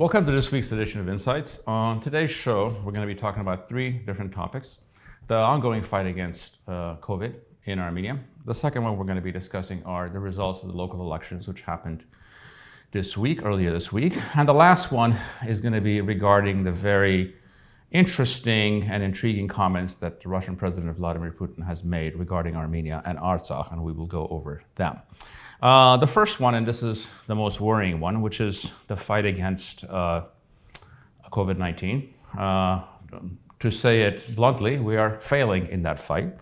Welcome to this week's edition of Insights. On today's show, we're going to be talking about three different topics the ongoing fight against uh, COVID in Armenia. The second one we're going to be discussing are the results of the local elections, which happened this week, earlier this week. And the last one is going to be regarding the very interesting and intriguing comments that the Russian President Vladimir Putin has made regarding Armenia and Artsakh, and we will go over them. Uh, the first one, and this is the most worrying one, which is the fight against uh, COVID 19. Uh, to say it bluntly, we are failing in that fight.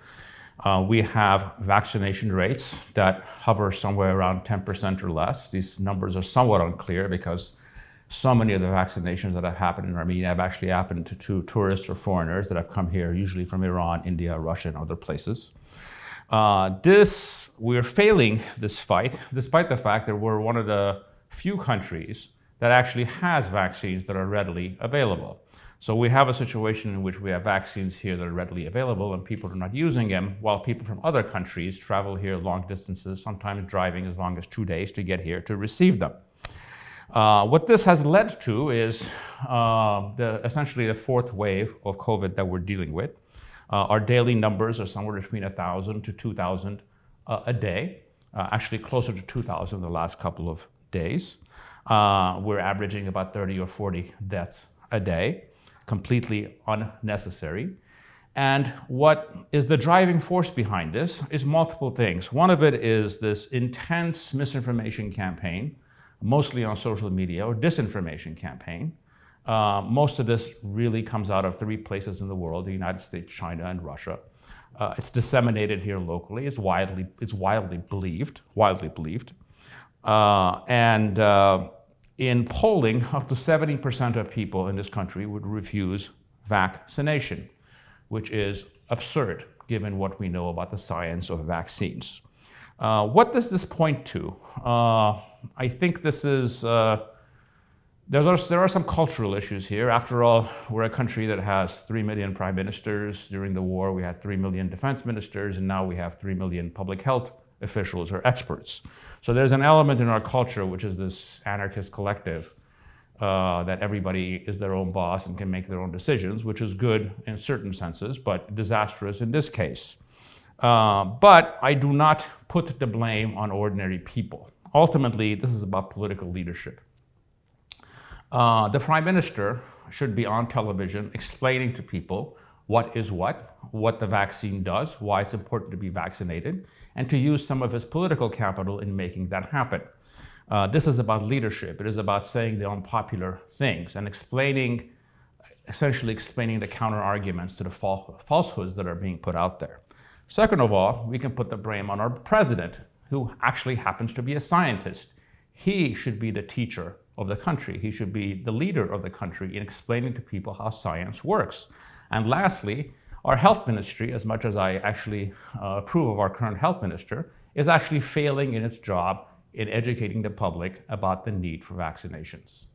Uh, we have vaccination rates that hover somewhere around 10% or less. These numbers are somewhat unclear because so many of the vaccinations that have happened in Armenia have actually happened to, to tourists or foreigners that have come here, usually from Iran, India, Russia, and other places. Uh, this, we're failing this fight, despite the fact that we're one of the few countries that actually has vaccines that are readily available. So we have a situation in which we have vaccines here that are readily available and people are not using them, while people from other countries travel here long distances, sometimes driving as long as two days to get here to receive them. Uh, what this has led to is uh, the, essentially the fourth wave of COVID that we're dealing with. Uh, our daily numbers are somewhere between 1,000 to 2,000 uh, a day, uh, actually closer to 2,000 the last couple of days. We're averaging about 30 or 40 deaths a day, completely unnecessary. And what is the driving force behind this is multiple things. One of it is this intense misinformation campaign, mostly on social media, or disinformation campaign, uh, most of this really comes out of three places in the world the United States, China, and Russia. Uh, it's disseminated here locally. It's widely, it's widely believed, widely believed. Uh, and uh, in polling, up to 70% of people in this country would refuse vaccination, which is absurd given what we know about the science of vaccines. Uh, what does this point to? Uh, I think this is are, there are some cultural issues here. After all, we're a country that has 3 million prime ministers. During the war, we had 3 million defense ministers, and now we have 3 million public health officials or experts. So there's an element in our culture, which is this anarchist collective, uh, that everybody is their own boss and can make their own decisions, which is good in certain senses, but disastrous in this case. Uh, but I do not put the blame on ordinary people. Ultimately, this is about political leadership. Uh, the prime minister should be on television explaining to people what is what, what the vaccine does, why it's important to be vaccinated, and to use some of his political capital in making that happen. Uh, this is about leadership. It is about saying the unpopular things and explaining, essentially explaining the counter arguments to the falsehoods that are being put out there. Second of all, we can put the blame on our president, who actually happens to be a scientist. He should be the teacher of the country. He should be the leader of the country in explaining to people how science works. And lastly, our health ministry, as much as I actually uh, approve of our current health minister, is actually failing in its job in educating the public about the need for vaccinations.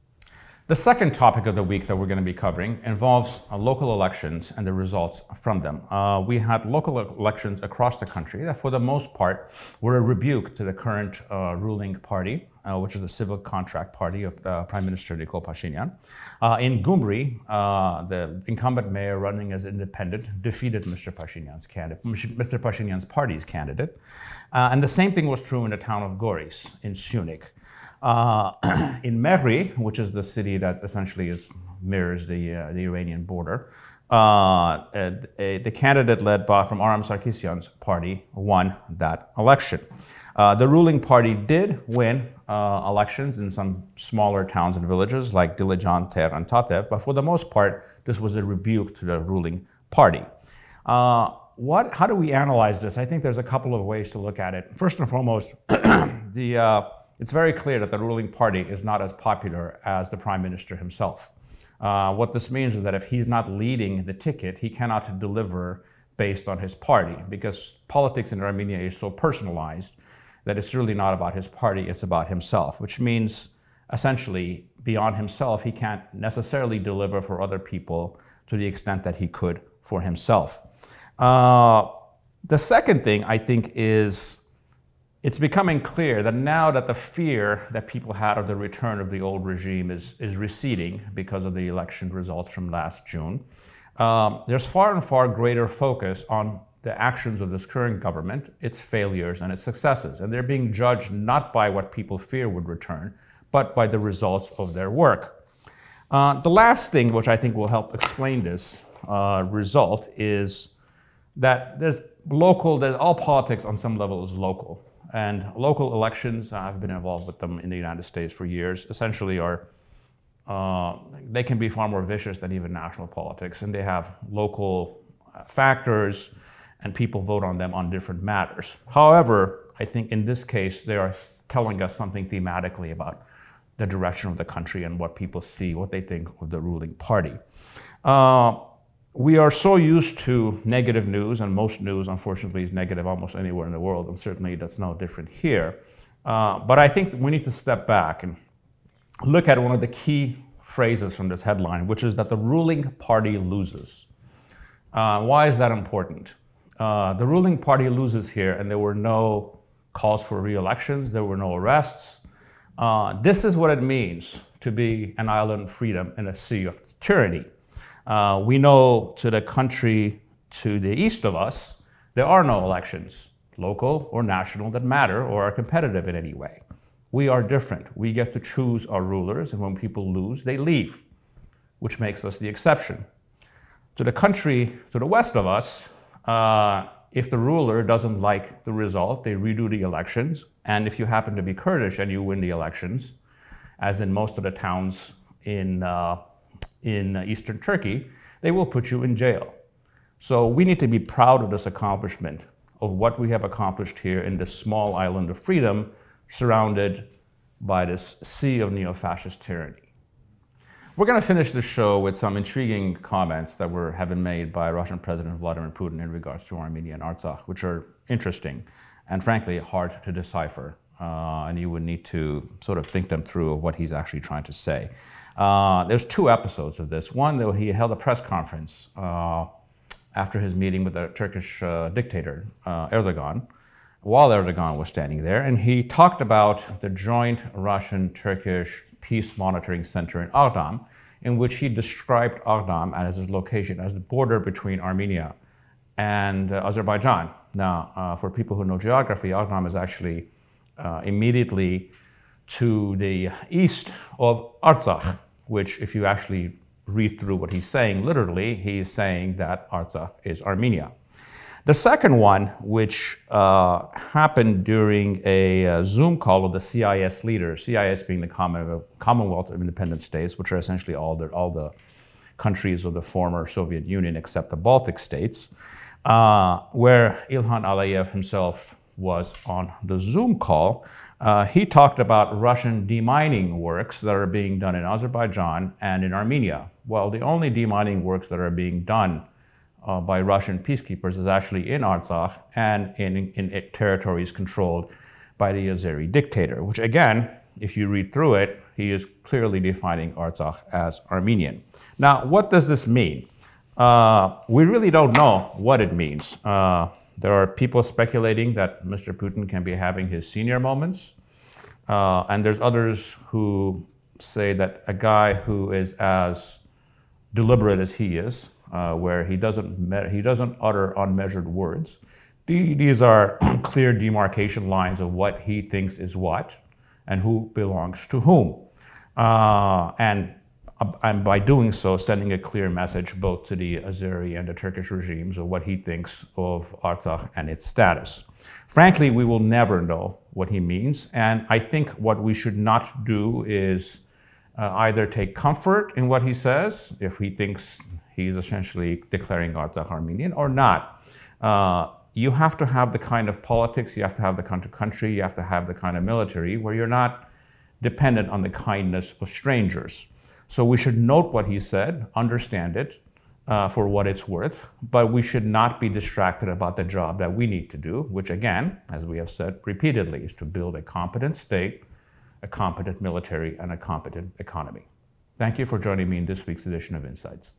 The second topic of the week that we're going to be covering involves uh, local elections and the results from them. Uh, we had local elections across the country that, for the most part, were a rebuke to the current uh, ruling party, uh, which is the civil contract party of uh, Prime Minister Nikol Pashinyan. Uh, in Gyumri, the incumbent mayor running as independent defeated Mr. Pashinyan's candidate, Mr. Pashinyan's party's candidate. and the same thing was true in the town of Goris in Syunik. Uh, in Meghri, which is the city that essentially is, mirrors the, uh, the Iranian border, uh, uh the candidate led by, from Aram Sarkisyan's party won that election. Uh, the ruling party did win uh, elections in some smaller towns and villages like Dilijan, Ter, and Tatev, but for the most part, this was a rebuke to the ruling party. what, how do we analyze this? I think there's a couple of ways to look at it. First and foremost, the it's very clear that the ruling party is not as popular as the prime minister himself. Uh, what this means is that if he's not leading the ticket, he cannot deliver based on his party because politics in Armenia is so personalized that it's really not about his party, it's about himself, which means essentially beyond himself, he can't necessarily deliver for other people to the extent that he could for himself. Uh, the second thing I think is it's becoming clear that now that the fear that people had of the return of the old regime is, is receding because of the election results from last June, um, there's far and far greater focus on the actions of this current government, its failures and its successes. And they're being judged not by what people fear would return, but by the results of their work. Uh, the last thing, which I think will help explain this uh, result, is that there's local, that all politics on some level is local. And local elections, I've been involved with them in the United States for years, essentially are, uh, they can be far more vicious than even national politics. And they have local uh, factors and people vote on them on different matters. However, I think in this case, they are telling us something thematically about the direction of the country and what people see, what they think of the ruling party. Uh, we are so used to negative news, and most news, unfortunately, is negative almost anywhere in the world, and certainly that's no different here. Uh, but I think we need to step back and look at one of the key phrases from this headline, which is that the ruling party loses. Uh, why is that important? Uh, the ruling party loses here, and there were no calls for re-elections, there were no arrests. Uh, this is what it means to be an island of freedom in a sea of tyranny. Uh, we know to the country to the east of us, there are no elections, local or national, that matter or are competitive in any way. We are different. We get to choose our rulers, and when people lose, they leave, which makes us the exception. To the country to the west of us, uh, if the ruler doesn't like the result, they redo the elections. And if you happen to be Kurdish and you win the elections, as in most of the towns in uh, in uh, eastern Turkey, they will put you in jail. So we need to be proud of this accomplishment of what we have accomplished here in this small island of freedom surrounded by this sea of neo-fascist tyranny. We're going to finish the show with some intriguing comments that were have been made by Russian President Vladimir Putin in regards to Armenia and Artsakh, which are interesting and frankly hard to decipher. Uh, and you would need to sort of think them through of what he's actually trying to say. Uh, there's two episodes of this. One, though, he held a press conference uh, after his meeting with the Turkish uh, dictator, uh, Erdogan, while Erdogan was standing there, and he talked about the joint Russian-Turkish Peace Monitoring Center in Aghdam, in which he described Aghdam as his location, as the border between Armenia and uh, Azerbaijan. Now, for people who know geography, Aghdam is actually immediately to the east of Artsakh, which if you actually read through what he's saying, literally, he is saying that Artsakh is Armenia. The second one, which uh, happened during a uh, Zoom call of the CIS leaders, CIS being the Commonwealth of Independent States, which are essentially all the, all the countries of the former Soviet Union except the Baltic states, uh, where Ilham Aliyev himself was on the Zoom call, uh, he talked about Russian demining works that are being done in Azerbaijan and in Armenia. Well, the only demining works that are being done uh, by Russian peacekeepers is actually in Artsakh and in, in, in territories controlled by the Azeri dictator, which again, if you read through it, he is clearly defining Artsakh as Armenian. Now, what does this mean? Uh, we really don't know what it means. Uh, there are people speculating that Mr. Putin can be having his senior moments. Uh, and there's others who say that a guy who is as deliberate as he is, uh, where he doesn't, he doesn't utter unmeasured words, these are clear demarcation lines of what he thinks is what and who belongs to whom. Uh, and and by doing so, sending a clear message both to the Azeri and the Turkish regimes of what he thinks of Artsakh and its status. Frankly, we will never know what he means, and I think what we should not do is uh, either take comfort in what he says, if he thinks he's essentially declaring Artsakh Armenian, or not. Uh, you have to have the kind of politics, you have to have the kind of country, you have to have the kind of military where you're not dependent on the kindness of strangers. So we should note what he said, understand it uh, for what it's worth, but we should not be distracted about the job that we need to do, which again, as we have said repeatedly, is to build a competent state, a competent military, and a competent economy. Thank you for joining me in this week's edition of Insights.